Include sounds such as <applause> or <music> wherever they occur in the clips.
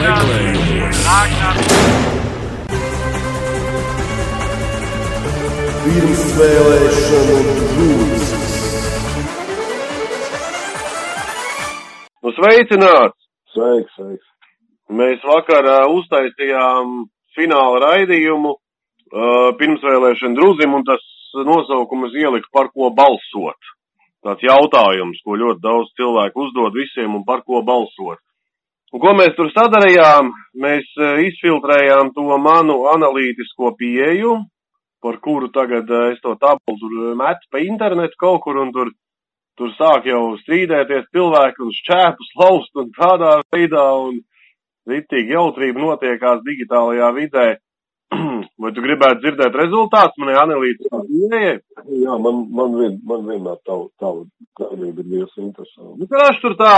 meklējumos. Pirmsvēlēšanu drūzis. Nu, sveicināts! Sveiks, sveiks. Mēs vakar uh, uztaisījām fināla raidījumu uh, pirmsvēlēšana druzim, un tas nosaukums ielika par ko balsot. Tāds jautājums, ko ļoti daudz cilvēku uzdod visiem un par ko balsot. Un ko mēs tur sadarījām? Mēs uh, izfiltrējām to manu analītisko pieeju, par kuru tagad uh, es to tabulu tur metu pa internetu kaut kur un tur, tur sāk jau strīdēties cilvēki un šķēpus laust un tādā veidā un ritīgi jautrība notiekās digitālajā vidē. <clears throat> Vai tu gribētu dzirdēt rezultātus manai analītiskā pieejai? Jā, man, man, vien, man vienmēr tavu, tavu darbību ir bijusi interesanta. Nu, tur tā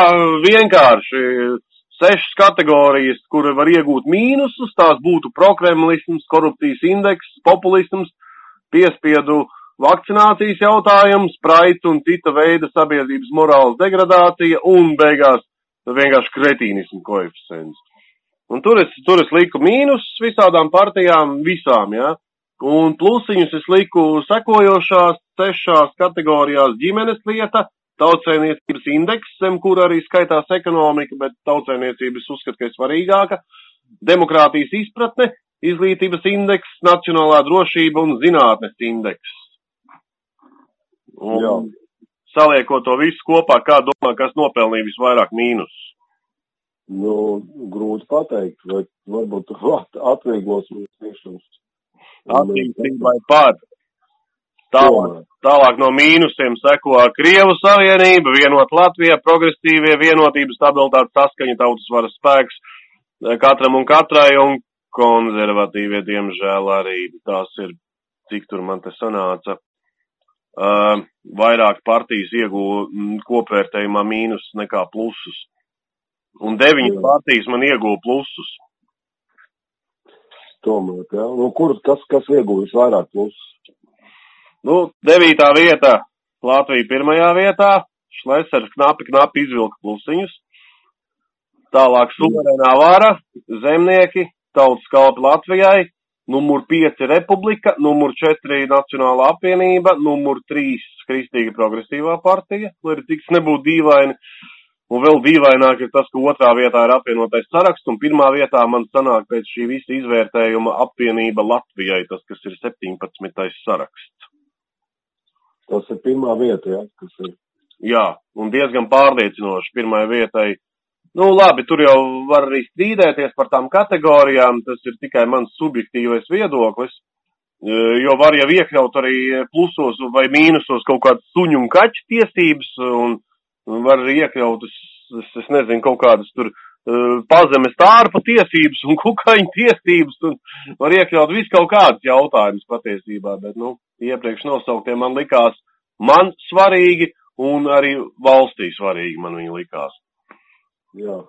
vienkārši sešas kategorijas, kur var iegūt mīnusus, tās būtu prokremlisms, korupcijas indeks, populisms, piespiedu vakcinācijas jautājums, spraits un cita veida sabiedrības morāles degradācija un beigās vienkārši kretīnismu koeficients. Un tur es, tur es liku mīnusus visādām partijām, visām, jā. Ja? Un plusiņus es liku sekojošās sešās kategorijās ģimenes lieta, tautsēniecības indeks, zem kur arī skaitās ekonomika, bet tautsēniecības uzskat, ka ir svarīgāka, demokrātijas izpratne, izglītības indeks, nacionālā drošība un zinātnes indeks. Un Jā. saliekot to visu kopā, kā domā, kas nopelnīja visvairāk mīnus? Nu, grūti pateikt, vai varbūt <laughs> atvieglos mums priekšums. Attīstībai par. Tālāk, tālāk no mīnusiem seko Krievu Savienība, vienot Latvija, progresīvie, vienotība, stabilitāte, saskaņa, tautas varas spēks eh, katram un katrai un konservatīvie, diemžēl, arī tās ir, cik tur man te sanāca. Uh, vairāk partijas ieguva mm, kopvērtējumā mīnus nekā plusus. Un deviņas Jā. partijas man ieguva plusus. Tomēr, jā. Nu, kur, kas, kas ieguvis vairāk plusus? Nu, devītā vietā Latvija pirmajā vietā, Šlesers knapi, knapi izvilka plusiņus. Tālāk suverēnā vara, zemnieki, tautas kalpi Latvijai, numur 5 republika, numur 4 Nacionāla apvienība, numur 3 Kristīga progresīvā partija, lai arī cik tas nebūtu dīvaini. Un vēl dīvaināk ir tas, ka otrā vietā ir apvienotais saraksts, un pirmā vietā man sanāk pēc šī visa izvērtējuma apvienība Latvijai, tas, kas ir 17. saraksts. Tas ir pirmā vieta, jā, kas ir. Jā, un diezgan pārliecinoši pirmai vietai. Nu, labi, tur jau var arī strīdēties par tām kategorijām, tas ir tikai mans subjektīvais viedoklis, e, jo var jau iekļaut arī plusos vai mīnusos kaut kādas suņu un kaķu tiesības, un var arī iekļaut, es, es, es nezinu, kaut kādas tur uh, pazemes tārpa tiesības un <laughs> kukaiņu tiesības, un var iekļaut visu kaut kādus jautājumus patiesībā, bet, nu, iepriekš nosauktie man likās man svarīgi, un arī valstī svarīgi man viņi likās. Jā.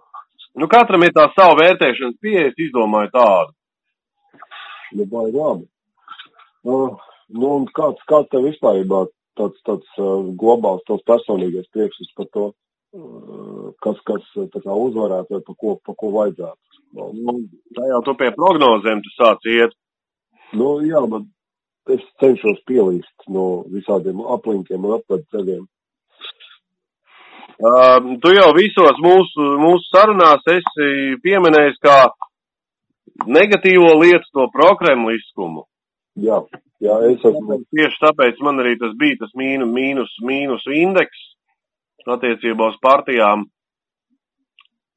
Nu, katram ir tā sava vērtēšanas pieeja, es izdomāju tādu. Nu, baigi labi. Uh, nu, un kāds, kāds tev vispārībā tāds, tāds uh, globāls, tos personīgais priekšstats par to, uh, kas, kas tā kā uzvarētu vai pa ko, pa ko vajadzētu? Nu, tā jau tu pie prognozēm tu sāc iet. Nu, jā, bet es cenšos pielīst no visādiem aplinkiem un atpakaļ ceļiem. Uh, tu jau visos mūsu, mūsu sarunās esi pieminējis kā negatīvo lietu to prokremliskumu. Jā, jā, es esmu. Tieši tāpēc man arī tas bija tas mīnu, mīnus, mīnus indeks attiecībā uz partijām.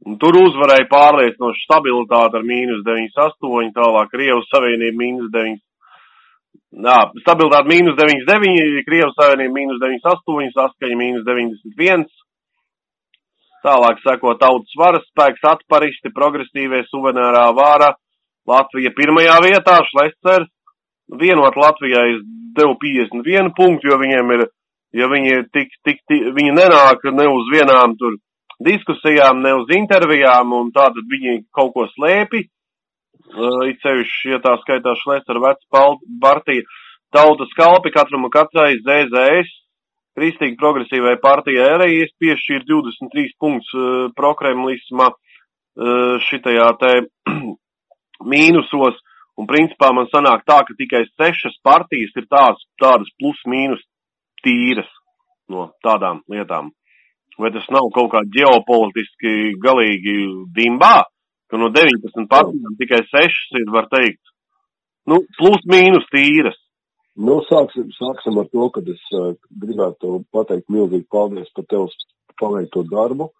Un tur uzvarēja pārliecinoši stabilitāte ar mīnus 98, tālāk Krievas Savienība mīnus 9. Jā, stabilitāte mīnus 99, Krievas Savienība mīnus 98, saskaņa mīnus 91. Tālāk seko tautas varas spēks, atparisti, progresīvie, suverēnā vāra, Latvija pirmajā vietā, Šlesers, vienot Latvijai es devu 51 punktu, jo viņiem ir, ja viņi tik, tik, tik, viņi nenāk ne uz vienām tur diskusijām, ne uz intervijām, un tātad viņi kaut ko slēpi, uh, it sevišķi, ja tā skaitā Šlesera veca partija, tautas kalpi katram un katrai ZZS, Kristīgi progresīvai partijai arī es piešķīru 23 punktus uh, prokremlisma, šitajā te <clears throat> mīnusos, un principā man sanāk tā, ka tikai sešas partijas ir tādas, tādas plus mīnus tīras no tādām lietām. Vai tas nav kaut kā ģeopolitiski galīgi dimbā, ka no 19 partijām tikai 6 ir, var teikt, nu, plus mīnus tīras. Nu, sāksim, sāksim ar to, ka es uh, gribētu pateikt milzīgi paldies par tev paveikto darbu.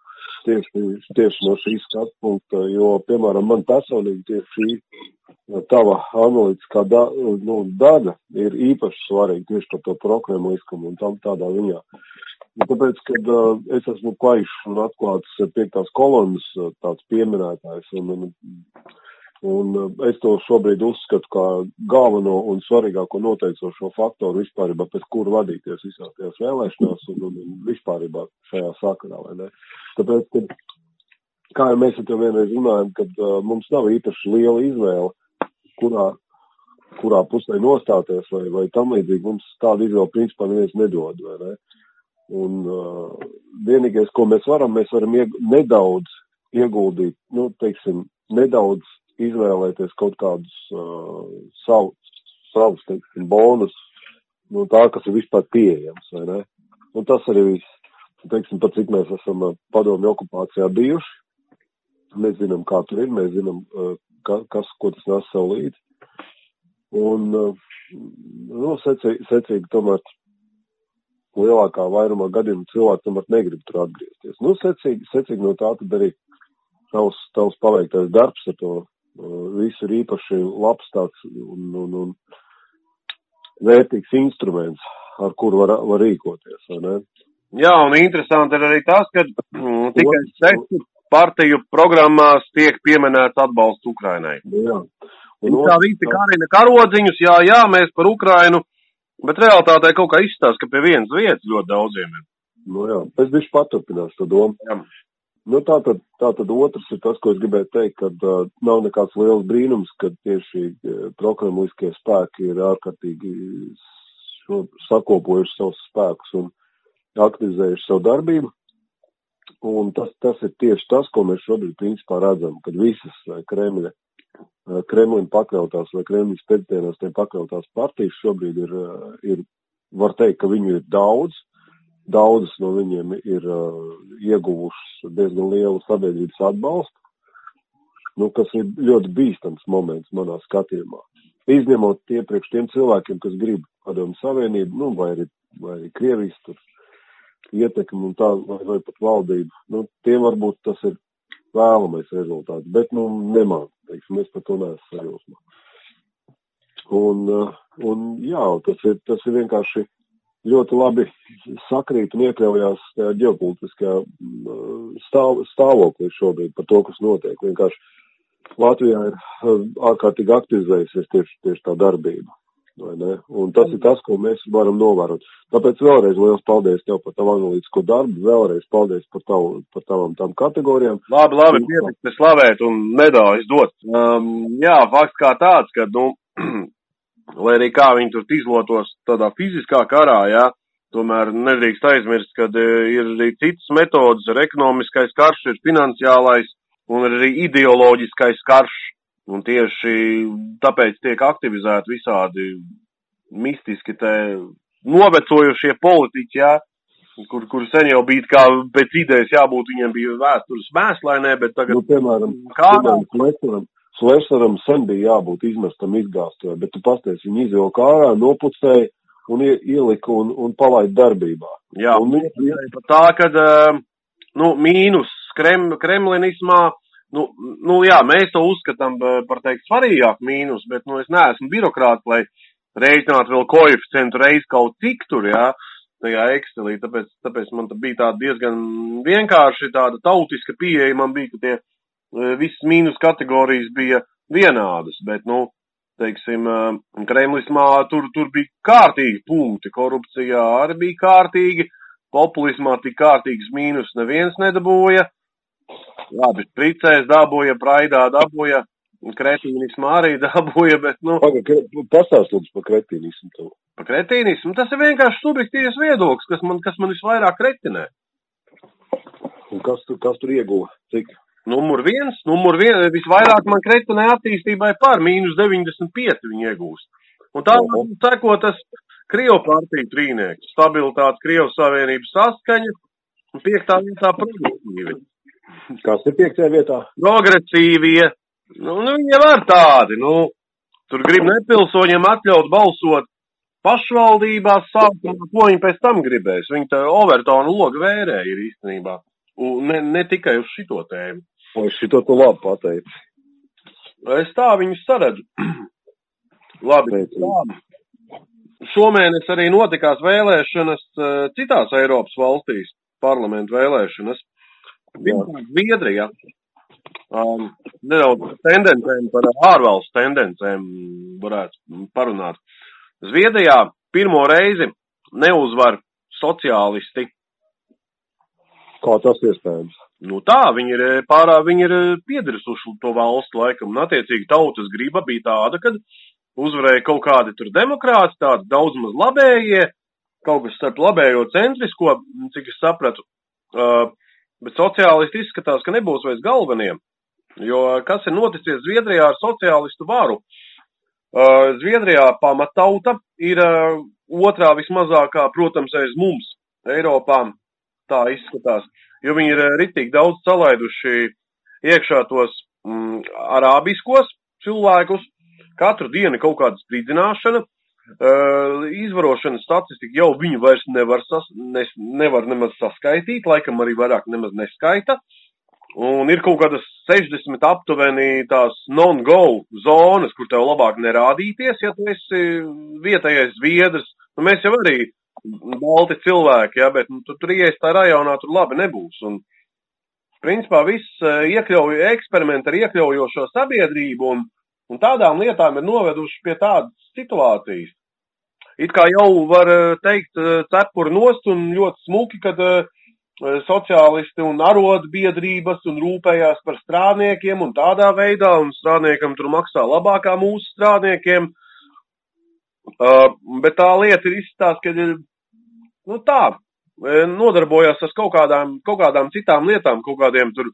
Tieši, tieši no šīs skatu punkta, jo, piemēram, man personīgi tieši šī tava analītiskā da, nu, daļa ir īpaši svarīga tieši par to programmiskumu un tam tādā ziņā. Nu, tāpēc, kad uh, es esmu klaišs un atklāts piektās kolonnas uh, tāds pieminētājs, un, un, un uh, es to šobrīd uzskatu kā galveno un svarīgāko noteicošo faktoru vispārībā, pēc kura vadīties visās tajās vēlēšanās un, un, un vispārībā šajā sakarā, vai ne? Tāpēc, kad, kā jau mēs ar tev vienreiz runājam, kad uh, mums nav īpaši liela izvēle, kurā kurā pusē nostāties vai, vai tam līdzīgi, mums tādu izvēlu principā neviens nedod, vai ne? Un uh, vienīgais, ko mēs varam, mēs varam ieg nedaudz ieguldīt, nu, teiksim, nedaudz izvēlēties kaut kādus uh, savus, savus, teiksim, bonus, nu, tā, kas ir vispār pieejams, vai ne? Un tas arī viss, teiksim, pat cik mēs esam uh, padomju okupācijā bijuši, mēs zinām, kā tur ir, mēs zinām, uh, ka, kas, ko tas nes sev līdzi. Un, uh, nu, secīgi, secīgi tomēr lielākā vairumā gadījumu cilvēki tomēr negrib tur atgriezties. Nu, secīgi, secīgi no tā tad arī tavs, tavs paveiktais darbs ar to visu ir īpaši labs tāds un, un, un vērtīgs instruments, ar kuru var, var rīkoties? Jā, un interesanti ir arī tas, ka mm, tikai sešu partiju programmās tiek pieminēts atbalsts Ukrainai. Jā. Un tā visi karina karodziņus, jā, jā, mēs par Ukrainu Bet realitātē kaut kā izstāsta, ka pie vienas vietas ļoti daudziem ir. Nu jā, es bišķi paturpināšu to domu. Jā. Nu tā tad, tā tad otrs ir tas, ko es gribēju teikt, ka uh, nav nekāds liels brīnums, ka tieši uh, prokremuliskie spēki ir ārkārtīgi šo, sakopojuši savus spēkus un aktivizējuši savu darbību. Un tas, tas ir tieši tas, ko mēs šobrīd principā redzam, kad visas Kremļa Eh, Kremlim pakļautās vai Kremļa spēcdienās tiem pakļautās partijas šobrīd ir, eh, ir, var teikt, ka viņu ir daudz. Daudzas no viņiem ir uh, ieguvušas diezgan lielu sabiedrības atbalstu, nu, kas ir ļoti bīstams moments manā skatījumā. Izņemot tie priekš tiem cilvēkiem, kas grib padomu savienību, nu, vai arī, vai arī Krievijas tur ietekmi un tā, vai, vai pat valdību, nu, tiem varbūt tas ir vēlamais rezultāts, bet, nu, nemāk teiksim, es par to neesmu sajūsmā. Un, uh, un jā, tas ir, tas ir vienkārši ļoti labi sakrīt un iekļaujās ģeopolitiskajā uh, stāv, stāvoklī šobrīd par to, kas notiek. Vienkārši Latvijā ir uh, ārkārtīgi aktivizējusies tieši, tieši tā darbība. Un tas ir tas, ko mēs varam novērot. Tāpēc vēlreiz liels paldies tev par tavu analītisko darbu, vēlreiz paldies par, tavu, par tavām tām kategorijām. Labi, labi, pietiks slavēt un nedaudz dot. Um, jā, fakts kā tāds, ka, nu, <clears throat> lai arī kā viņi tur izlotos tādā fiziskā karā, jā, tomēr nedrīkst aizmirst, ka e, ir arī citas metodas, ir ekonomiskais karš, ir finansiālais un ir arī ideoloģiskais karš Un tieši tāpēc tiek aktivizēti visādi mistiski te novecojušie politiķi, jā, kur, kur sen jau bija kā pēc idejas jābūt viņiem bija vēstures mēslainē, bet tagad. Nu, piemēram, kādā? Slēsaram sen bija jābūt izmestam izgāstuvē, bet tu pasties, viņi izvilka ārā, nopucēja un ielika un, un palaid darbībā. Jā, un viņi... tā, kad, eh, nu, mīnus krem, kremlinismā, Nu, nu jā, mēs to uzskatām par teikt svarīgāku mīnus, bet, nu, es neesmu birokrāts, lai rēķinātu vēl koeficientu reiz kaut cik tur, jā, tajā Excelī, tāpēc, tāpēc man bija tāda diezgan vienkārši tāda tautiska pieeja, man bija, ka tie visas mīnus kategorijas bija vienādas, bet, nu, teiksim, Kremlismā tur, tur bija kārtīgi punkti, korupcijā arī bija kārtīgi, populismā tik kārtīgs mīnus neviens nedabūja, Labi, pricēs dabūja, praidā dabūja, kretīnismu arī <laughs> dabūja, bet, nu. Pastāst lūdzu par kretīnismu tev. Par kretīnismu? Tas ir vienkārši subjektīvs viedoklis, kas man, kas man visvairāk kretinē. Un kas tur, kas tur ieguva? Cik? Numur viens, numur viens, visvairāk man kretenē attīstībai par mīnus 95 viņi iegūst. Un tā seko tas Krievu partiju trīnieks, stabilitātes Krievu savienības saskaņa un piektā vietā progresīvi. Kas ir piektajā vietā? Progresīvie. Nu, nu, viņi var tādi, nu, tur grib nepilsoņiem atļaut balsot pašvaldībās sākumā, ko viņi pēc tam gribēs. Viņi tā overtonu logu vērē ir īstenībā. Un ne, ne tikai uz šito tēmu. Vai šito tu labi pateici? Es tā viņus saredzu. <clears throat> labi, labi. Šomēnes arī notikās vēlēšanas uh, citās Eiropas valstīs, parlamentu vēlēšanas. Pirmkārt, Zviedrija. Um, nedaudz tendencēm par ārvalstu tendencēm varētu parunāt. Zviedrijā pirmo reizi neuzvar sociālisti. Kā tas iespējams? Nu tā, viņi ir pārā, viņi ir piedirsuši to valstu laikam, un attiecīgi tautas griba bija tāda, kad uzvarēja kaut kādi tur demokrāti, tādi daudz maz labējie, kaut kas starp labējo centrisko, cik es sapratu, uh, bet sociālisti izskatās, ka nebūs vairs galveniem, jo kas ir noticis Zviedrijā ar sociālistu varu? Uh, Zviedrijā pamatauta ir uh, otrā vismazākā, protams, aiz mums, Eiropā, tā izskatās, jo viņi ir ritīgi daudz salaiduši iekšā tos mm, arābiskos cilvēkus, Katru dienu kaut kāda spridzināšana, uh, izvarošanas statistika jau viņu vairs nevar, sas, ne, nevar nemaz saskaitīt, laikam arī vairāk nemaz neskaita. Un ir kaut kādas 60 aptuveni tās non-go zonas, kur tev labāk nerādīties, ja tu esi vietējais zviedrs. Nu, mēs jau arī balti cilvēki, ja, bet nu, tu tur ieies tā rajonā, tur labi nebūs. Un, principā viss iekļauj, eksperimenti ar iekļaujošo sabiedrību un Un tādām lietām ir noveduši pie tādas situācijas. It kā jau var eh, teikt eh, cepuri nost un ļoti smuki, kad eh, sociālisti un arotbiedrības un rūpējās par strādniekiem un tādā veidā, un strādniekam tur maksā labākā mūsu strādniekiem. Uh, bet tā lieta ir izstāst, ka ir, nu tā, nodarbojās ar kaut kādām, kaut kādām citām lietām, kaut kādiem tur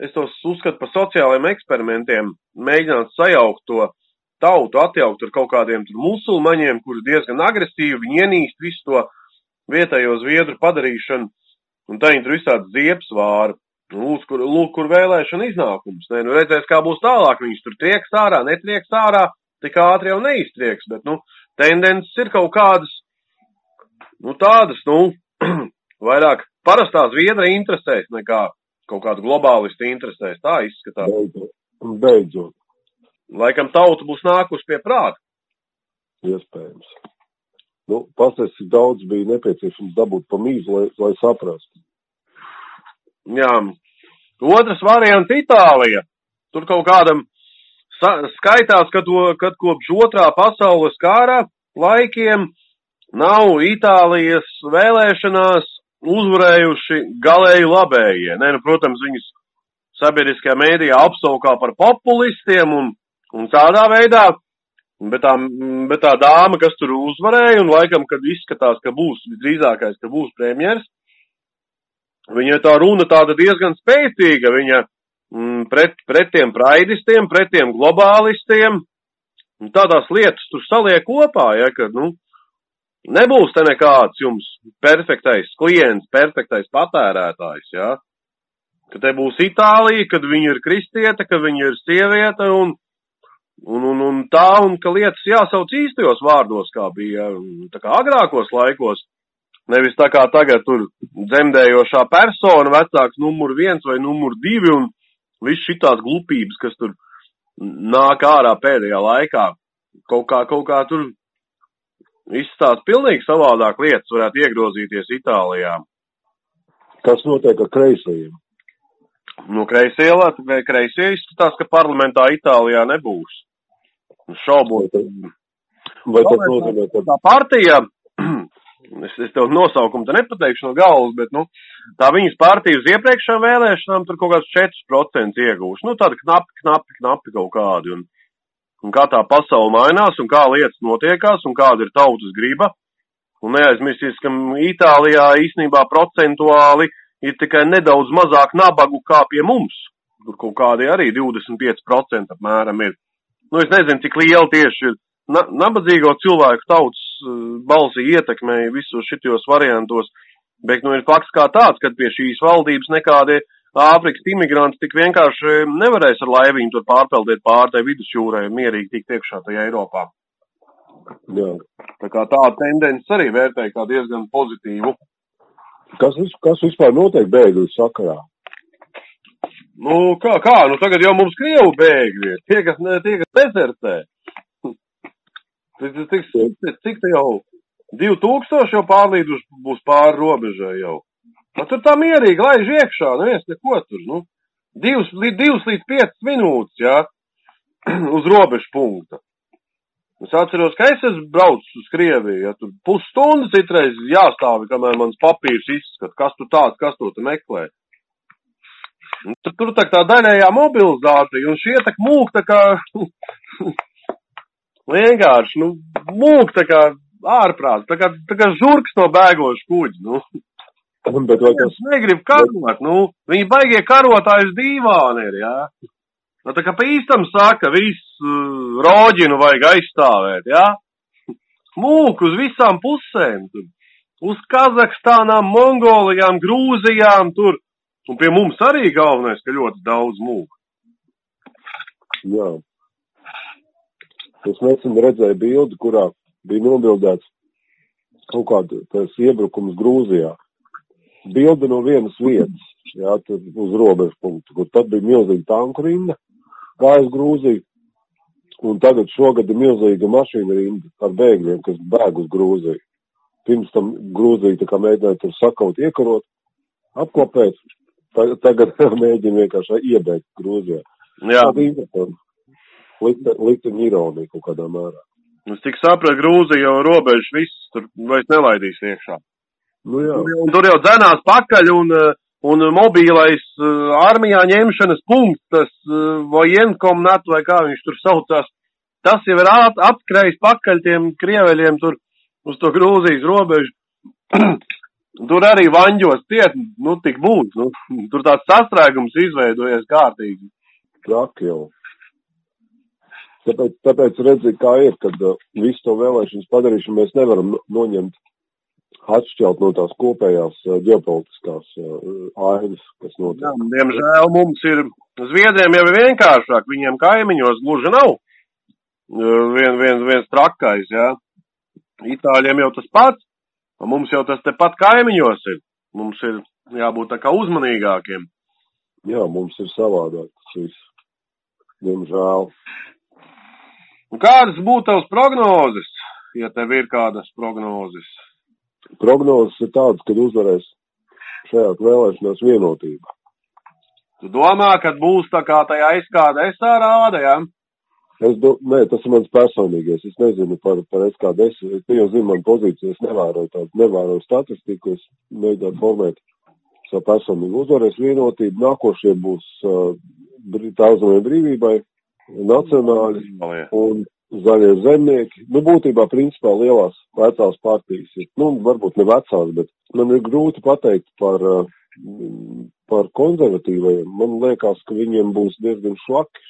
es tos uzskatu par sociālajiem eksperimentiem, mēģināt sajaukt to tautu, atjaukt ar kaut kādiem tur musulmaņiem, kuri diezgan agresīvi, ienīst visu to vietējo zviedru padarīšanu, un tā viņi tur visādi ziepes vāra. Lūk, kur, lūk, kur vēlēšana iznākums. Ne, nu redzēs, kā būs tālāk. Viņus tur trieks ārā, netrieks ārā, tik ātri jau neiztrieks, bet, nu, tendences ir kaut kādas, nu, tādas, nu, <clears throat> vairāk parastā zviedra interesēs nekā kaut kādu globālistu interesēs. Tā izskatās. Beidzot. Beidzot. Laikam tauta būs nākusi pie prāta. Iespējams. Nu, cik daudz bija nepieciešams dabūt pa mīzu, lai, lai saprastu. Jā. Otrs variants Itālija. Tur kaut kādam skaitās, ka to, kad kopš otrā pasaules kara laikiem nav Itālijas vēlēšanās uzvarējuši galēji labējie. Ne, nu, protams, viņus sabiedriskajā mēdījā apsaukā par populistiem un, un tādā veidā, bet tā, bet tā dāma, kas tur uzvarēja un laikam, kad izskatās, ka būs visdrīzākais, ka būs premjeras, viņa tā runa tāda diezgan spēcīga, viņa mm, pret, pret tiem praidistiem, pret tiem globālistiem, un tādās lietas tur saliek kopā, ja, ka, nu, Nebūs te nekāds jums perfektais klients, perfektais patērētājs, jā. Ja? Ka te būs Itālija, kad viņa ir kristieta, ka viņa ir sieviete un, un, un, un tā, un ka lietas jāsauc īstajos vārdos, kā bija tā kā agrākos laikos. Nevis tā kā tagad tur dzemdējošā persona, vecāks numur viens vai numur divi un viss šitās glupības, kas tur nāk ārā pēdējā laikā. Kaut kā, kaut kā tur izstāst pilnīgi savādāk lietas varētu iegrozīties Itālijā. Kas notiek ar kreisajiem? No kreisie, kreisie izskatās, ka parlamentā Itālijā nebūs. Šaubos. Vai tas nozīmē, ka... Tā partija, <clears throat> es, es tev nosaukumu te nepateikšu no galvas, bet, nu, tā viņas partija uz iepriekšējām vēlēšanām tur kaut kāds 4% iegūš. Nu, tāda knapi, knapi, knapi kaut kādi. Un, un kā tā pasaule mainās, un kā lietas notiekās, un kāda ir tautas griba. Un neaizmirsīs, ka Itālijā īstenībā procentuāli ir tikai nedaudz mazāk nabagu kā pie mums. tur kaut kādi arī 25% apmēram ir. Nu, es nezinu, cik liela tieši ir na nabadzīgo cilvēku tautas uh, balsi ietekmēja visos šitos variantos, bet, nu, ir fakts kā tāds, ka pie šīs valdības nekādi Āfrikas imigranti tik vienkārši nevarēs ar laiviņu tur pārpeldēt pār tai vidusjūrai un mierīgi tikt iekšā tajā Eiropā. Jā. Tā kā tā tendence arī vērtēja kā diezgan pozitīvu. Kas, kas vispār notiek bēgļu sakarā? Nu, kā, kā, nu tagad jau mums Krievu bēgļi tie, kas, ne, tie, kas dezertē. <laughs> Cik, cik, cik, cik te jau 2000 jau pārlīduši būs pāri robežai jau. Nu, tur tā mierīgi laiž iekšā, neviens neko tur, nu. Divas, divas līdz piecas minūtes, jā, <clears throat> uz robežu punkta. Es atceros, ka es esmu braucis uz Krieviju, ja tur pusstundu citreiz jāstāvi, kamēr mans papīrs izskat, kas tu tāds, kas to te meklē. Un tur, tur tā, tā daļējā mobilizācija, un šie tak mūk tā kā, <laughs> vienkārši, nu, mūk tā kā ārprāts, tā kā, tā kā žurks no bēgošu kuģi, nu. <laughs> Bet vai tas... Es negribu karot, nu, viņi baigie karotājas dīvāni ir, jā. Nu, tā kā pa īstam saka, visu uh, roģinu vajag aizstāvēt, jā? <laughs> Mūk uz visām pusēm, tur. Uz Kazahstānām, Mongolijām, Grūzijām, tur. Un pie mums arī galvenais, ka ļoti daudz mūk. Jā. Es nesen redzēju bildi, kurā bija nobildēts kaut kāda tas iebrukums Grūzijā. Bilde no vienas vietas, jā, tur uz robežu punktu, kur tad bija milzīga tanku rinda gāja uz Grūziju. Un tagad šogad ir milzīga mašīna rinda ar bēgļiem, kas bēg uz Grūziju. Pirms tam Grūzija tā kā mēģināja tur sakaut, iekarot, apklopēt. Tagad <laughs> mēģina vienkārši iebēgt Grūzijā. Jā. Likteņa ironija kaut kādā mērā. Es tik sapratu, Grūzija jau robežu viss tur vairs nelaidīs iekšā. Nu jā. Un tur jau dzenās pakaļ un uh, un mobīlais uh, armijā ņemšanas punkts, tas uh, vojenkomnat vai kā viņš tur saucās, tas jau ir at, atkrējis pakaļ tiem krieveļiem tur uz to Grūzijas robežu. <clears throat> tur arī vaņģos tiet, nu tik būt, nu, <laughs> tur tāds sastrēgums izveidojies kārtīgi. Traki jau. Tāpēc, tāpēc redzi, kā ir, kad visu to vēlēšanas padarīšanu mēs nevaram noņemt atšķelt no tās kopējās ģeopolitiskās ainas, kas notiek. Jā, diemžēl mums ir, Zviedriem jau vienkāršāk, viņiem kaimiņos gluži nav vien, vien, viens trakais, jā. Itāļiem jau tas pats, un mums jau tas tepat kaimiņos ir. Mums ir jābūt tā kā uzmanīgākiem. Jā, mums ir savādāk viss. Diemžēl. Un kādas būtu tavas prognozes, ja tev ir kādas prognozes? Prognozes ir tādas, ka uzvarēs šajā vēlēšanās vienotība. Tu domā, ka būs tā kā tajā SKDS rāda, jā? Ja? Es do, nē, tas ir mans personīgais. Es nezinu par, par SKDS. Es jau zinu man pozīciju, es nevēroju tādu, nevēroju statistiku, es mēģinātu formēt savu personīgu uzvarēs vienotību. Nākošie būs uh, tautsmē brīvībai, nacionāļi un zaļie zemnieki. Nu, būtībā, principā, lielās vecās partijas ir, nu, varbūt ne vecās, bet man ir grūti pateikt par, eh, par konservatīvajiem. Man liekas, ka viņiem būs diezgan švaki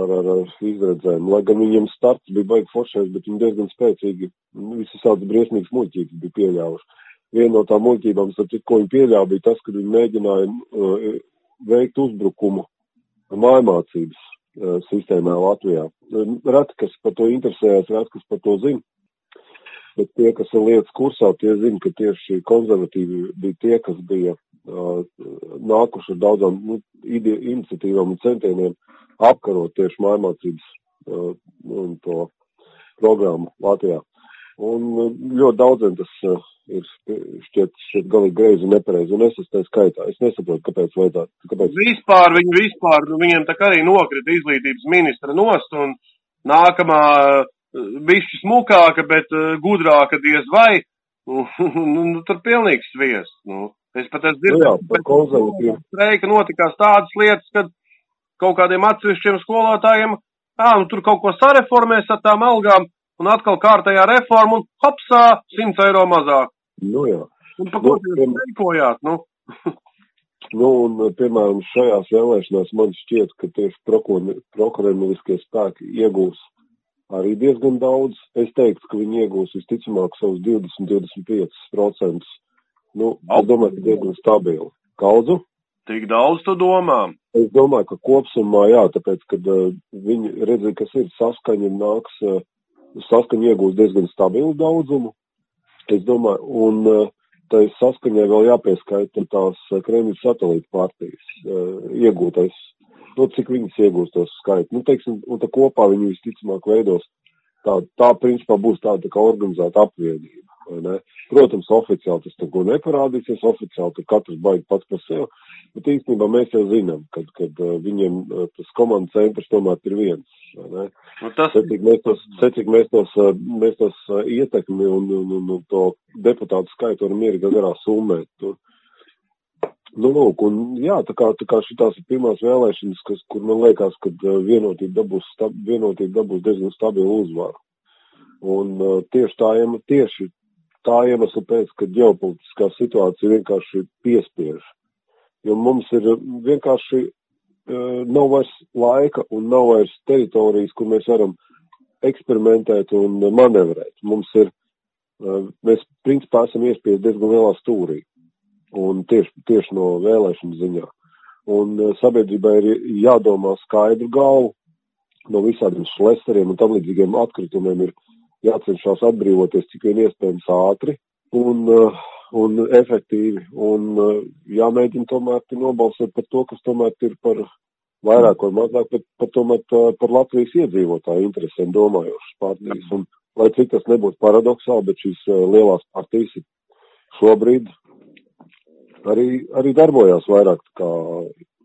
ar, ar, ar izredzēm. Lai gan viņiem starts bija baigi foršais, bet viņi diezgan spēcīgi, nu, visi sauc briesmīgas muļķības bija pieļāvuši. Viena no tām muļķībām, ko viņi pieļāva, bija tas, ka viņi mēģināja uh, veikt uzbrukumu mājmācības sistēmā Latvijā. Reti, kas par to interesējas, reti, kas par to zina. Bet tie, kas ir lietas kursā, tie zina, ka tieši konservatīvi bija tie, kas bija uh, nākuši ar daudzām nu, iniciatīvām un centieniem apkarot tieši mājmācības uh, un to programmu Latvijā. Un ļoti daudziem tas uh, ir šķiet, šķiet galīgi greizi un nepareizi, un es esmu tā skaitā. Es nesaprotu, kāpēc vajadzētu. Kāpēc... Vispār viņi vispār, nu, viņiem tā kā arī nokrita izglītības ministra nost, un nākamā bišķi smukāka, bet gudrāka diez vai, <laughs> nu, nu, nu, tur pilnīgs sviests, nu. Es pat esmu dzirdējis, ka konservatīvi. Streika notikās tādas lietas, kad kaut kādiem atsevišķiem skolotājiem, ā, nu tur kaut ko sareformēs ar tām algām, un atkal kārtējā reforma, un hopsā, 100 eiro mazāk. Nu jā. Un pa ko jūs streikojāt, nu? <laughs> Nu, un, piemēram, šajās vēlēšanās man šķiet, ka tieši prokurenliskie spēki iegūs arī diezgan daudz. Es teiktu, ka viņi iegūs visticamāk savus 20-25%. Nu, es domāju, ka diezgan stabili. Kaudzu? Tik daudz tu domā? Es domāju, ka kopsumā jā, tāpēc, kad uh, viņi redzēja, kas ir saskaņa nāks, uh, saskaņa iegūs diezgan stabilu daudzumu. Es domāju, un uh, tai saskaņai vēl jāpieskaita tās eh, Kremļa satelīta partijas uh, iegūtais, nu, cik viņas iegūst tos skaitu. Nu, teiksim, un tā kopā viņi visticamāk veidos. Tā, tā principā būs tāda tā kā organizēta apvienība. Protams, oficiāli tas tur neparādīsies, oficiāli tur katrs baigi pats par sevi, bet īstenībā mēs jau zinām, kad, kad uh, viņiem uh, tas komandas centrs tomēr ir viens. Nu, tas... Secīgi mēs tos, secīgi mēs tos, uh, mēs tos ietekmi un, un, un, un to deputātu skaitu varam mierīgi garā summēt. Tur. Nu, lūk, un jā, tā kā, tā kā šitās ir pirmās vēlēšanas, kas, kur man liekas, ka vienotība dabūs, stab, vienotība dabūs diezgan stabilu uzvaru. Un uh, tieši tā, tieši tā iemesla pēc, ka ģeopolitiskā situācija vienkārši piespiež. Jo mums ir vienkārši uh, nav vairs laika un nav vairs teritorijas, kur mēs varam eksperimentēt un manevrēt. Mums ir, uh, mēs principā esam iespiesti diezgan lielā stūrī. Un tieši, tieši no vēlēšanu ziņā. Un uh, sabiedrībai ir jādomā skaidru galvu no visādiem šleseriem un tam līdzīgiem atkritumiem ir jācenšas atbrīvoties cik vien iespējams ātri un, uh, un efektīvi. Un uh, jāmēģina tomēr nobalsot par to, kas tomēr ir par vairāk vai mazāk, bet par, tomēr par Latvijas iedzīvotāju interesēm domājošas partijas. Un, lai cik tas nebūtu paradoxāli, bet šīs lielās partijas šobrīd arī, arī darbojās vairāk kā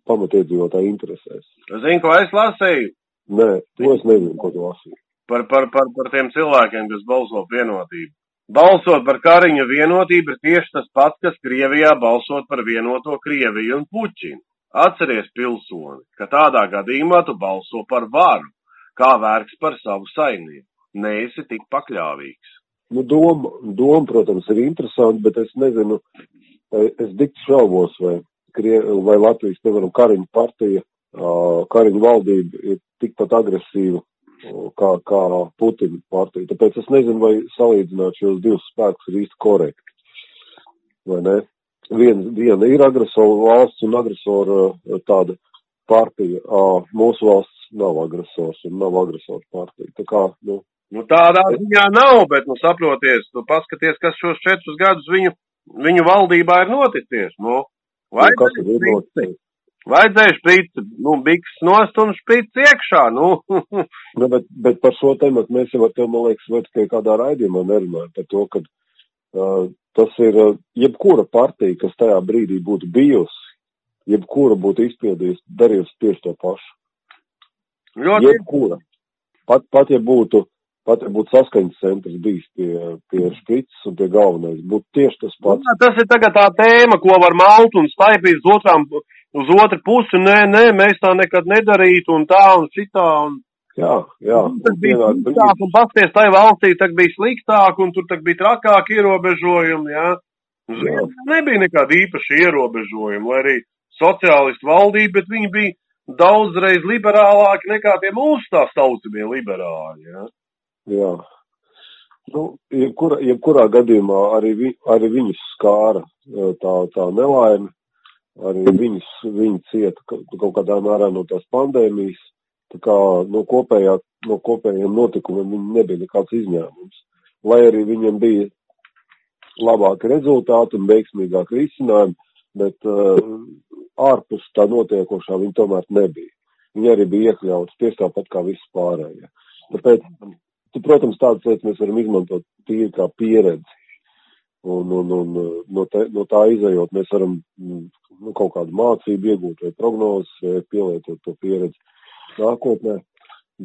pamatiedzīvotāju interesēs. Zini, ko es lasīju? Nē, to es nezinu, ko tu lasīji par, par, par, par tiem cilvēkiem, kas balso vienotību. Balsot par Kariņa vienotību ir tieši tas pats, kas Krievijā balsot par vienoto Krieviju un Puķinu. Atceries, pilsoni, ka tādā gadījumā tu balso par varu, kā vērks par savu saimnieku. Neesi tik pakļāvīgs. Nu, doma, doma, protams, ir interesanti, bet es nezinu, es dikti šaubos, vai, vai Latvijas, piemēram, Kariņa partija, Kariņa valdība ir tikpat agresīva kā, kā Putina partija. Tāpēc es nezinu, vai salīdzināt šos divus spēkus ir īsti korekti. Vai ne? Vien, viena ir agresora valsts un agresora tāda partija. Mūsu valsts nav agresors un nav agresors partija. Tā kā, nu. Nu, tādā ziņā nav, bet, nu, saproties, tu paskaties, kas šos četrus gadus viņu, viņu valdībā ir noticies. Nu, nu, noticis? Vajadzēja šprīt, nu, biks nost un šprīt iekšā, nu. <laughs> nu bet, bet par šo tematu mēs jau ar tev, man liekas, vai tikai kādā raidījumā nerunājam par to, ka uh, tas ir uh, jebkura partija, kas tajā brīdī būtu bijusi, jebkura būtu izpildījusi, darījusi tieši to pašu. Ļoti. Jebkura. Pat, pat ja būtu, pat ja būtu saskaņas centrs bijis pie, pie šprits un pie galvenais, būtu tieši tas pats. Jā, tas ir tagad tā tēma, ko var malt un staipīt uz otrām uz otru pusi, nē, nē, mēs tā nekad nedarītu un tā un citā. Un... Jā, jā. Tas bija sliktāk, un pasties tai valstī, tak bija sliktāk, un tur tak bija trakāk ierobežojumi, jā. jā. Nebija nekāda īpaša ierobežojuma, lai arī sociālistu valdība, bet viņi bija daudzreiz liberālāki nekā tie mūsu tā saucamie liberāļi, jā. Jā. Nu, jebkurā, jebkurā gadījumā arī, vi, arī viņus skāra tā, tā nelaime, arī viņas, viņi cieta kaut kādā mērā no tās pandēmijas, tā kā no, kopējā, no kopējiem notikumiem viņi nebija nekāds izņēmums. Lai arī viņiem bija labāki rezultāti un veiksmīgāki risinājumi, bet uh, ārpus tā notiekošā viņi tomēr nebija. Viņi arī bija iekļauts tieši tāpat kā visi pārējie. Tāpēc, tu, protams, tādas lietas mēs varam izmantot tīri kā pieredzi. Un, un, un no, te, no tā izējot, mēs varam nu, kaut kādu mācību iegūt vai prognozes, vai pielietot to pieredzi nākotnē.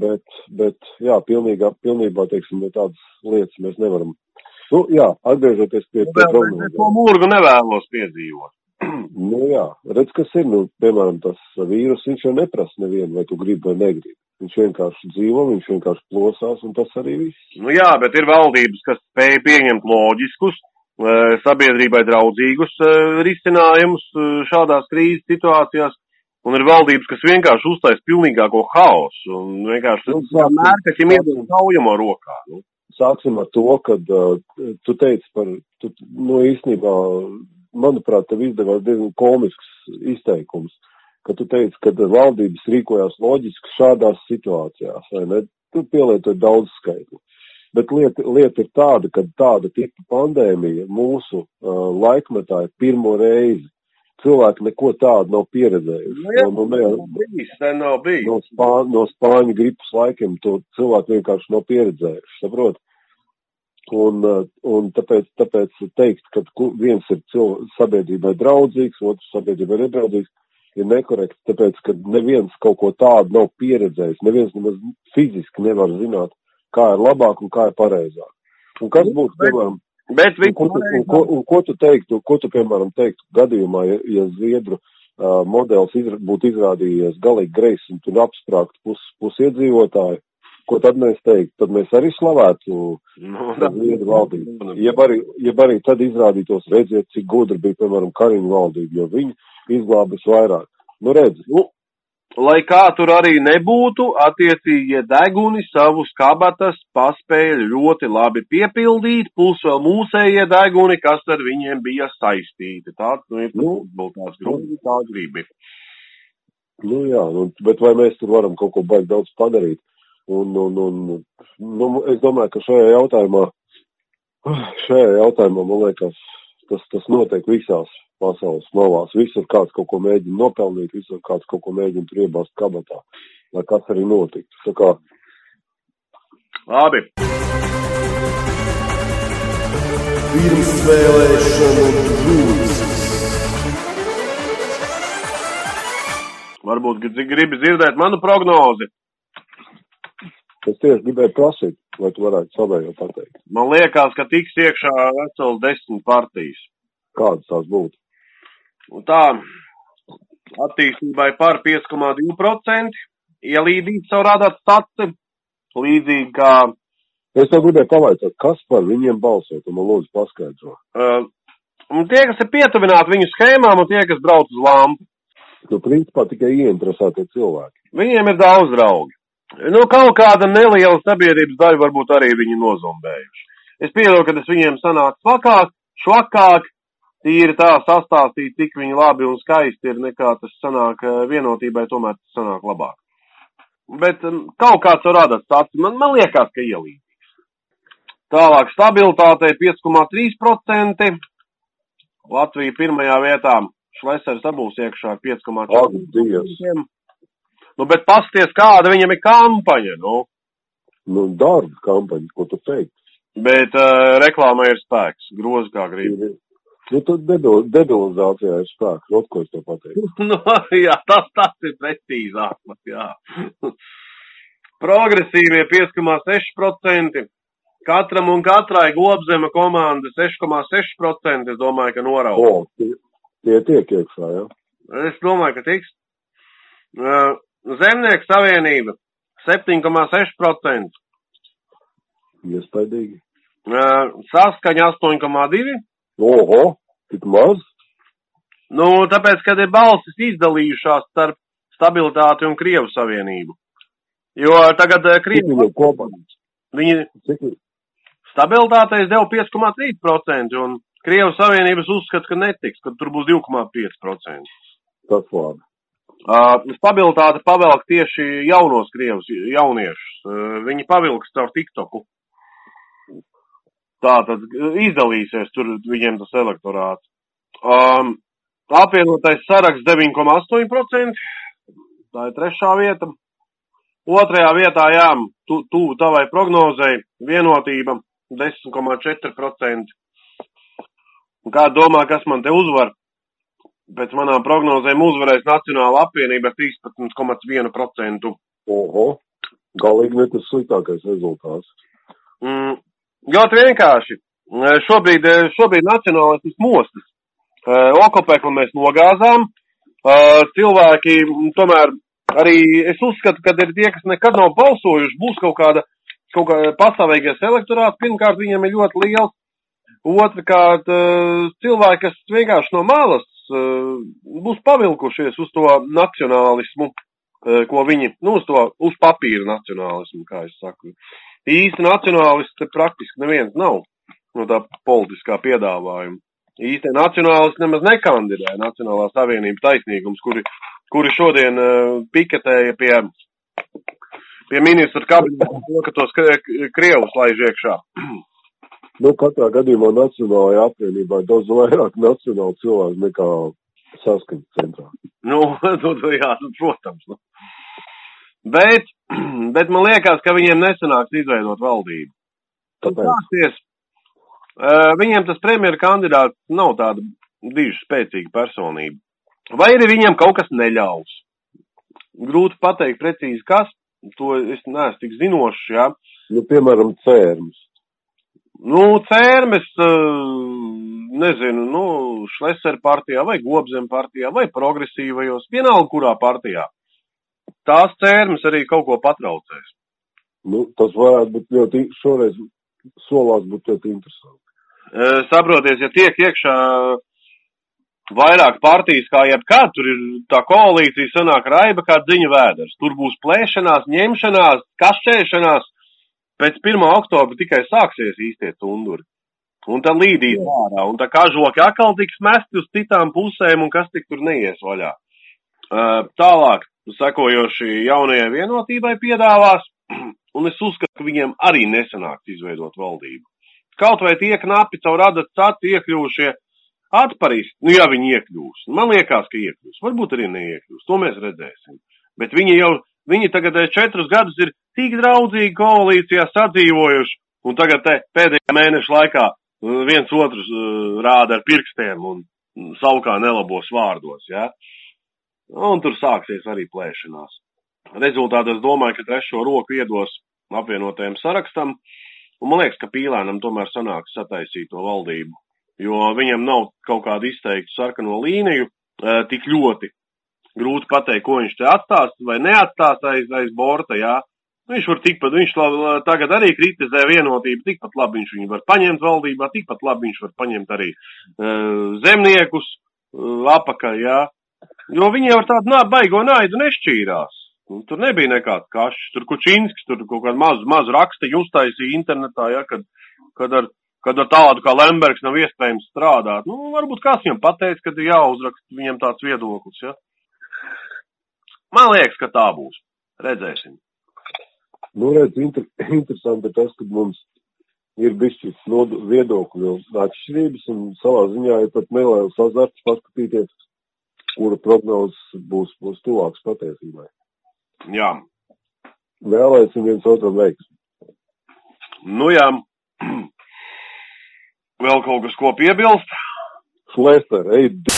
Bet, bet jā, pilnīgā, pilnībā, teiksim, no tādas lietas mēs nevaram. Nu, jā, atgriežoties pie, pie prognozes. To mūrgu nevēlos piedzīvot. Nu, jā, redz, kas ir, nu, piemēram, tas vīrus, viņš jau neprasa nevienu, vai tu gribi vai negribi. Viņš vienkārši dzīvo, viņš vienkārši plosās, un tas arī viss. Nu jā, bet ir valdības, kas spēja pieņemt loģiskus sabiedrībai draudzīgus risinājumus šādās krīzes situācijās. Un ir valdības, kas vienkārši uztais pilnīgāko haosu un vienkārši nu, mērķim iedod saujamo rokā. Nu. Sāksim ar to, ka uh, tu teici par, tu, nu īstenībā, manuprāt, tev izdevās diezgan komisks izteikums, ka tu teici, ka valdības rīkojās loģiski šādās situācijās, vai ne? Tu pielietoji daudz skaitli. Bet lieta, lieta ir tāda, ka tāda tipa pandēmija mūsu uh, laikmetā ir pirmo reizi cilvēki neko tādu nav pieredzējuši. Nu, jā, no, no, no, bijis, nav bijis. No, spā, no spāņu gripas laikiem to cilvēki vienkārši nav pieredzējuši, saprot? Un, uh, un tāpēc, tāpēc teikt, ka viens ir cilvē, sabiedrībai draudzīgs, otrs sabiedrībai nedraudzīgs, ir nekorekts, tāpēc, ka neviens kaut ko tādu nav pieredzējis, neviens nemaz fiziski nevar zināt, kā ir labāk un kā ir pareizāk. Un kas būtu, piemēram, Bet un, ko, tu, un, ko, un ko tu teiktu, ko tu, piemēram, teiktu gadījumā, ja, ja Zviedru uh, modelis izra, būtu izrādījies galīgi greizs un tur apsprāgt pus, pus iedzīvotāju, ko tad mēs teiktu? Tad mēs arī slavētu no, nu, Zviedru valdību. Jeb arī, jeb arī tad izrādītos, redziet, cik gudri bija, piemēram, Kariņu valdība, jo viņi izglābis vairāk. Nu, redz. Nu, lai kā tur arī nebūtu, attiecīgie deguni savus kabatas paspēja ļoti labi piepildīt, plus vēl mūsējie deguni, kas ar viņiem bija saistīti. Tāds nu, ir nu, tās grupas, tā gribi. Nu jā, nu, bet vai mēs tur varam kaut ko baigt daudz padarīt? Un, un, un, nu, es domāju, ka šajā jautājumā, šajā jautājumā, man liekas, tas, tas notiek visās pasaules malās. Visur kāds kaut ko mēģina nopelnīt, visur kāds kaut ko mēģina tur iebāzt kabatā, lai kas arī notiktu. Tā kā... Labi. Pirmsvēlēšanu grūts. Varbūt gribi dzirdēt manu prognozi. Es tieši gribēju prasīt, lai tu varētu savējo pateikt. Man liekas, ka tiks iekšā veseli desmit partijas. Kādas tās būtu? Un tā attīstībai par 5,2% ielīdīt savu rādāt staci, līdzīgi kā. Es tev gribēju pavaicāt, kas par viņiem balsot, un man lūdzu paskaidro. Uh, un tie, kas ir pietuvināti viņu schēmām, un tie, kas brauc uz lampu. Nu, principā tikai ieinteresētie cilvēki. Viņiem ir daudz draugi. Nu, kaut kāda neliela sabiedrības daļa varbūt arī viņi nozombējuši. Es pieļauju, ka tas viņiem sanāk svakāk, švakāk, tīri tā sastāstīt, cik viņi labi un skaisti ir, nekā tas sanāk eh, vienotībai, tomēr tas sanāk labāk. Bet um, kaut kāds var radīt tāds, man, man liekas, ka ielīdzīgs. Tālāk stabilitātei 5,3%, Latvija pirmajā vietā, Šlesers dabūs iekšā 5,4%. Nu, bet pasties, kāda viņam ir kampaņa, nu. Nu, darba kampaņa, ko tu teiksi. Bet uh, reklāmai ir spēks, grozi kā gribi. Nu, tad debilizācijā ir spēks, ot, ko es to pateiktu. <laughs> nu, jā, tas, tas ir precīzāk, jā. <laughs> Progresīvie 5,6%, katram un katrai globzema komanda 6,6%, es domāju, ka norauga. O, tie, tie tiek iekšā, jā? Es domāju, ka tiks. Uh, Zemnieku savienība 7,6%. Iespaidīgi. Saskaņa 8,2%. Oho, tik maz? Nu, tāpēc, kad ir balsis izdalījušās starp stabilitāti un Krievu savienību. Jo tagad kopā. Viņi stabilitātei deva 5,3% un Krievu savienības uzskata, ka netiks, ka tur būs 2,5%. Tas labi. Stabilitāte pavelk tieši jaunos Krievus, jauniešus. Viņi pavilks caur TikToku. Tā tad izdalīsies tur viņiem tas elektorāts. Um, apvienotais saraksts 9,8%. Tā ir trešā vieta. Otrajā vietā, jā, tu, tuvu tavai prognozei, vienotība 10,4%. Kā domā, kas man te uzvar? Pēc manām prognozēm uzvarēs Nacionāla apvienība 13,1%. Oho, galīgi ne tas sliktākais rezultāts. Mm, Ļoti vienkārši. Šobrīd, šobrīd nacionālais mostas. Okopeklu mēs nogāzām. Cilvēki tomēr arī es uzskatu, ka ir tie, kas nekad nav balsojuši, būs kaut kāda, kaut kāda pastāvīgais elektorāts. Pirmkārt, viņiem ir ļoti liels. Otrakārt, cilvēki, kas vienkārši no malas būs pavilkušies uz to nacionālismu, ko viņi, nu, uz to, uz papīra nacionālismu, kā es saku. Īsti nacionālisti praktiski neviens nav no tā politiskā piedāvājuma. Īstie nacionālisti nemaz nekandidē Nacionālā savienība taisnīgums, kuri, kuri šodien uh, piketēja pie, pie ministra kabineta, ka tos krievus laiž iekšā. <clears throat> Nu, katrā gadījumā Nacionālajā apvienībā ir daudz vairāk nacionālu cilvēku nekā saskaņas centrā. Nu, <laughs> nu, jā, nu, protams. Nu. Bet, <clears throat> bet man liekas, ka viņiem nesanāks izveidot valdību. Kāpēc? Uh, viņiem tas premjera kandidāts nav tāda diži spēcīga personība. Vai arī viņiem kaut kas neļaus? Grūti pateikt precīzi, kas. To es neesmu tik zinošs, jā. Nu, piemēram, cērmas. Nu, cērmes, nezinu, nu, Šleser partijā vai Gobzem partijā vai progresīvajos, vienalga kurā partijā. Tās cērmes arī kaut ko patraucēs. Nu, tas varētu būt ļoti, šoreiz solās būt ļoti interesanti. Saproties, ja tiek iekšā vairāk partijas kā jebkad, tur ir tā koalīcija, sanāk raiba kā dziņa vēders. Tur būs plēšanās, ņemšanās, kašķēšanās. Pēc 1. oktobra tikai sāksies īstie tunduri. Un tad līdīs ārā, un tā kažoki atkal tiks mesti uz citām pusēm, un kas tik tur neies vaļā. Tālāk, sekojoši jaunajai vienotībai piedāvās, <clears throat> un es uzskatu, ka viņiem arī nesanāks izveidot valdību. Kaut vai tie knapi caur radat catu iekļūšie atparīs, nu ja viņi iekļūs. Man liekas, ka iekļūs. Varbūt arī neiekļūs. To mēs redzēsim. Bet viņi jau, viņi tagad četrus gadus ir tik draudzīgi koalīcijā sadzīvojuši, un tagad te pēdējā mēneša laikā viens otrs rāda ar pirkstiem un saukā nelabos vārdos, ja? Un tur sāksies arī plēšanās. Rezultātā es domāju, ka trešo roku iedos apvienotajam sarakstam, un man liekas, ka pīlēnam tomēr sanāks sataisīt to valdību, jo viņam nav kaut kādu izteiktu sarkano līniju tik ļoti. Grūti pateikt, ko viņš te atstās vai neatstās aiz, aiz borta, jā. Viņš var tikpat, viņš tagad arī kritizē vienotību, tikpat labi viņš viņu var paņemt valdībā, tikpat labi viņš var paņemt arī uh, zemniekus uh, apakaļ, jā. Jo viņi jau ar tādu nā, baigo naidu nešķīrās. Un tur nebija nekāds kašs, tur Kučinskis, tur kaut kādu mazu, mazu rakstiņu uztaisīja internetā, ja, kad, kad, ar, kad ar tādu kā Lembergs nav iespējams strādāt. Nu, varbūt kāds viņam pateica, ka ir jāuzraksta viņam tāds viedoklis, ja. Man liekas, ka tā būs. Redzēsim. Nu, redz, inter, <laughs> interesanti ir tas, ka mums ir bišķis no viedokļu atšķirības un savā ziņā ir pat neliels azarts paskatīties, kura prognozes būs, būs tuvāks patiesībai. Jā. Vēlēsim viens otram veiksmi. Nu jā. <clears throat> Vēl kaut kas, ko piebilst? Šlester, ej, d...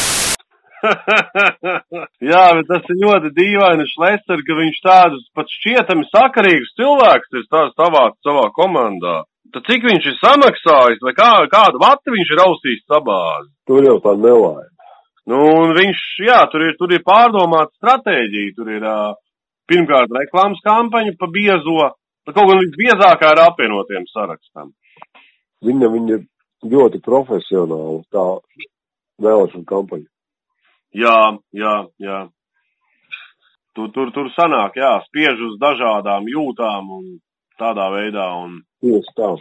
<laughs> Jā, bet tas ir ļoti dīvaini šlester, ka viņš tādus pat šķietami sakarīgus cilvēkus ir tās savā, savā komandā. Tad cik viņš ir samaksājis, vai kā, kādu vati viņš ir ausījis sabāzi? Tur jau tā nelaime. Nu, un viņš, jā, tur ir, tur ir pārdomāta stratēģija, tur ir uh, pirmkārt reklāmas kampaņa pa biezo, kaut gan visbiezākā ir apvienotiem sarakstam. Viņa, viņa ir ļoti profesionāla tā vēlēšana kampaņa. Jā, jā, jā. Tur, tur, tur sanāk, jā, spiež uz dažādām jūtām un tādā veidā. Un... Tieši tā,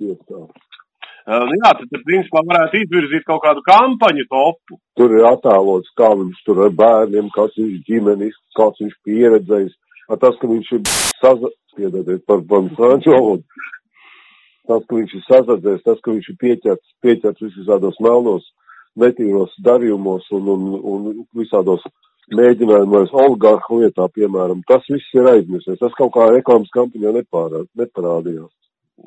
tieši tā. Uh, jā, tad, principā, varētu izvirzīt kaut kādu kampaņu topu. Tur ir attēlots, kā viņš tur ar bērniem, kāds viņš ģimenis, kāds viņš pieredzējis. Ar tas, ka viņš ir saza... piedodiet par, par franču valodu. Tas, ka viņš ir sazadzējis, tas, ka viņš ir pieķerts, pieķerts visādos melnos netīros darījumos un, un, un visādos mēģinājumos oligarhu lietā, piemēram. Tas viss ir aizmirsies. Tas kaut kā reklāmas kampaņā nepārā, neparādījās.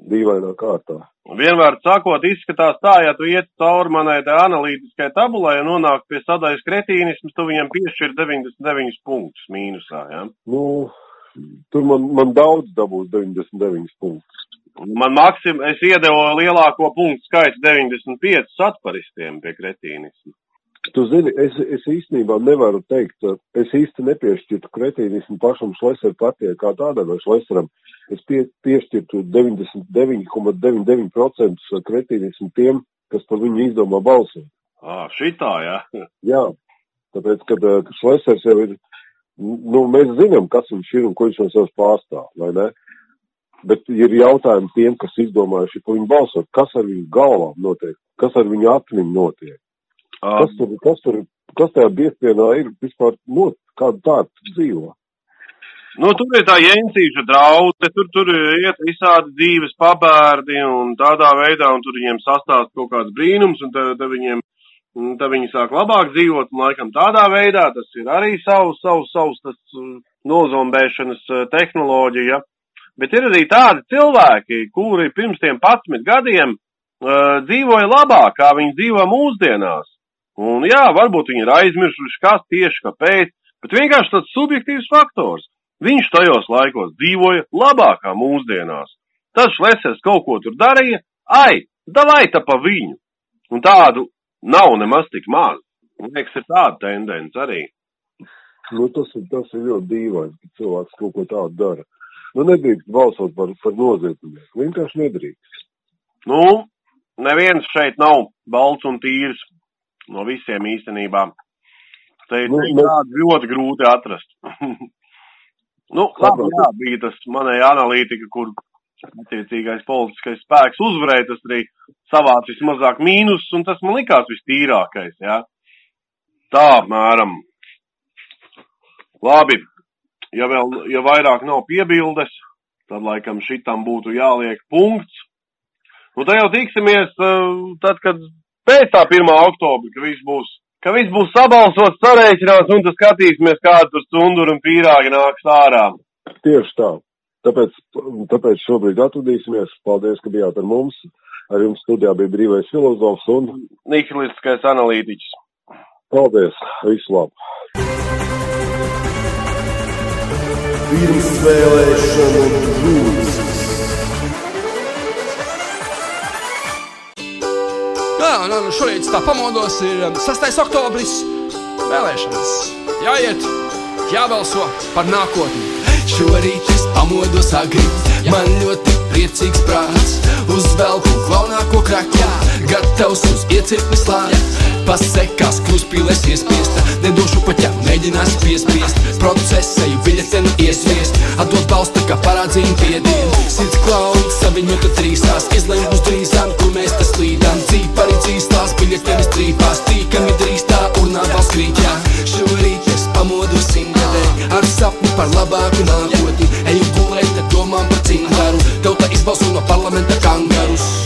Dīvainā kārtā. Vienmēr sakot, izskatās tā, ja tu iet cauri manai te analītiskai tabulai un nonāk pie sadaļas kretīnisms, tu viņam piešķir 99 punktus mīnusā, ja? Nu, tur man, man daudz dabūs 99 punktus. Man maksim, es iedevu lielāko punktu skaitu 95 atparistiem pie kretīnismu. Tu zini, es, es īstenībā nevaru teikt, es īsti nepiešķirtu kretīnismu pašam Šleseru partijai kā tādam vai Šleseram. Es pie, piešķirtu 99,99% kretīnismu tiem, kas par viņu izdomā balsot. Ā, šitā, jā. <laughs> Jā, tāpēc, kad Šlesers jau ir, nu, mēs zinām, kas viņš ir un ko viņš no sevis pārstāv, vai ne? Bet ir jautājumi tiem, kas izdomājuši par viņu balsot, kas ar viņu galvām notiek, kas ar viņu atmiņu notiek. Kas tur, kas tur, kas tajā biezpienā ir vispār, no, kāda tāda dzīvo? Nu, tur ir tā jēncīša draudzene, tur, tur iet visādi dzīves pabērdi un tādā veidā, un tur viņiem sastāst kaut kāds brīnums, un tad, tad viņiem, tad viņi sāk labāk dzīvot, un laikam tādā veidā tas ir arī savs, savs, savs tas nozombēšanas tehnoloģija. Bet ir arī tādi cilvēki, kuri pirms tiem 11 gadiem uh, dzīvoja labāk, kā viņi dzīvo mūsdienās. Un jā, varbūt viņi ir aizmirsuši, kas tieši kāpēc, bet vienkārši tāds subjektīvs faktors. Viņš tajos laikos dzīvoja labākā mūsdienās. Tas Šlesers kaut ko tur darīja, ai, davai tā pa viņu. Un tādu nav nemaz tik maz. Man liekas, ir tāda tendence arī. Nu, tas, ir, tas ir ļoti dīvaini, ka cilvēks kaut ko tādu dara. Nu, nedrīkst balsot par, par noziedznieku. Vienkārši nedrīkst. Nu, neviens šeit nav balts un tīrs no visiem īstenībā. Te ir Nu, nu, tādi ļoti grūti atrast. <laughs> nu, labi, jā, bija tas manēja analītika, kur attiecīgais politiskais spēks uzvarēja, tas arī savāc vismazāk mīnus, un tas man likās vistīrākais, jā. Tā apmēram. Labi, ja vēl, ja vairāk nav piebildes, tad laikam šitam būtu jāliek punkts. Nu, tā jau tiksimies, eh, tad, kad pēc tā 1. oktobra, ka viss būs, ka viss būs sabalsots, sarēķināts, un tad skatīsimies, kāda tur sundura un pīrāgi nāks ārā. Tieši tā. Tāpēc, tāpēc šobrīd atvadīsimies. Paldies, ka bijāt ar mums. Ar jums studijā bija brīvais filozofs un Nihilistiskais analītiķis. paldies. Visu labu! Pirmsvēlēšanu brūcis. Jā, un, un šorīt tā pamodos ir um, 6. oktobris. Vēlēšanas. Jāiet, jābalso par nākotni. Šorīt es pamodos agri, man ļoti priecīgs prāts. Uzvelku galvenāko kraķu, gatavs uz iecirkni slāņa. Pasekās kruspīlēs iespiesta, nedošu ja mēģinās piespiest. Procesēju biļeteni iesviest, atdot balstu kā parādzīm piedienu. Sirds klauds, saviņota trīsās, izlēm uz drīzām, kur mēs tas līdām. Cīpari dzīstās, biļetenis trīpās, tīkami drīz tā urnā valsts krīķā. Šorīt es pamodos simtgadē, ar sapni par labāku nākotni. Eju gulēt, tad domām par cingaru, tauta izbalso no parlamenta kangarus.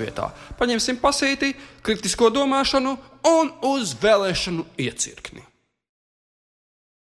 Vietā. Paņemsim pasīti, kritisko domāšanu un uz vēlēšanu iecirkni.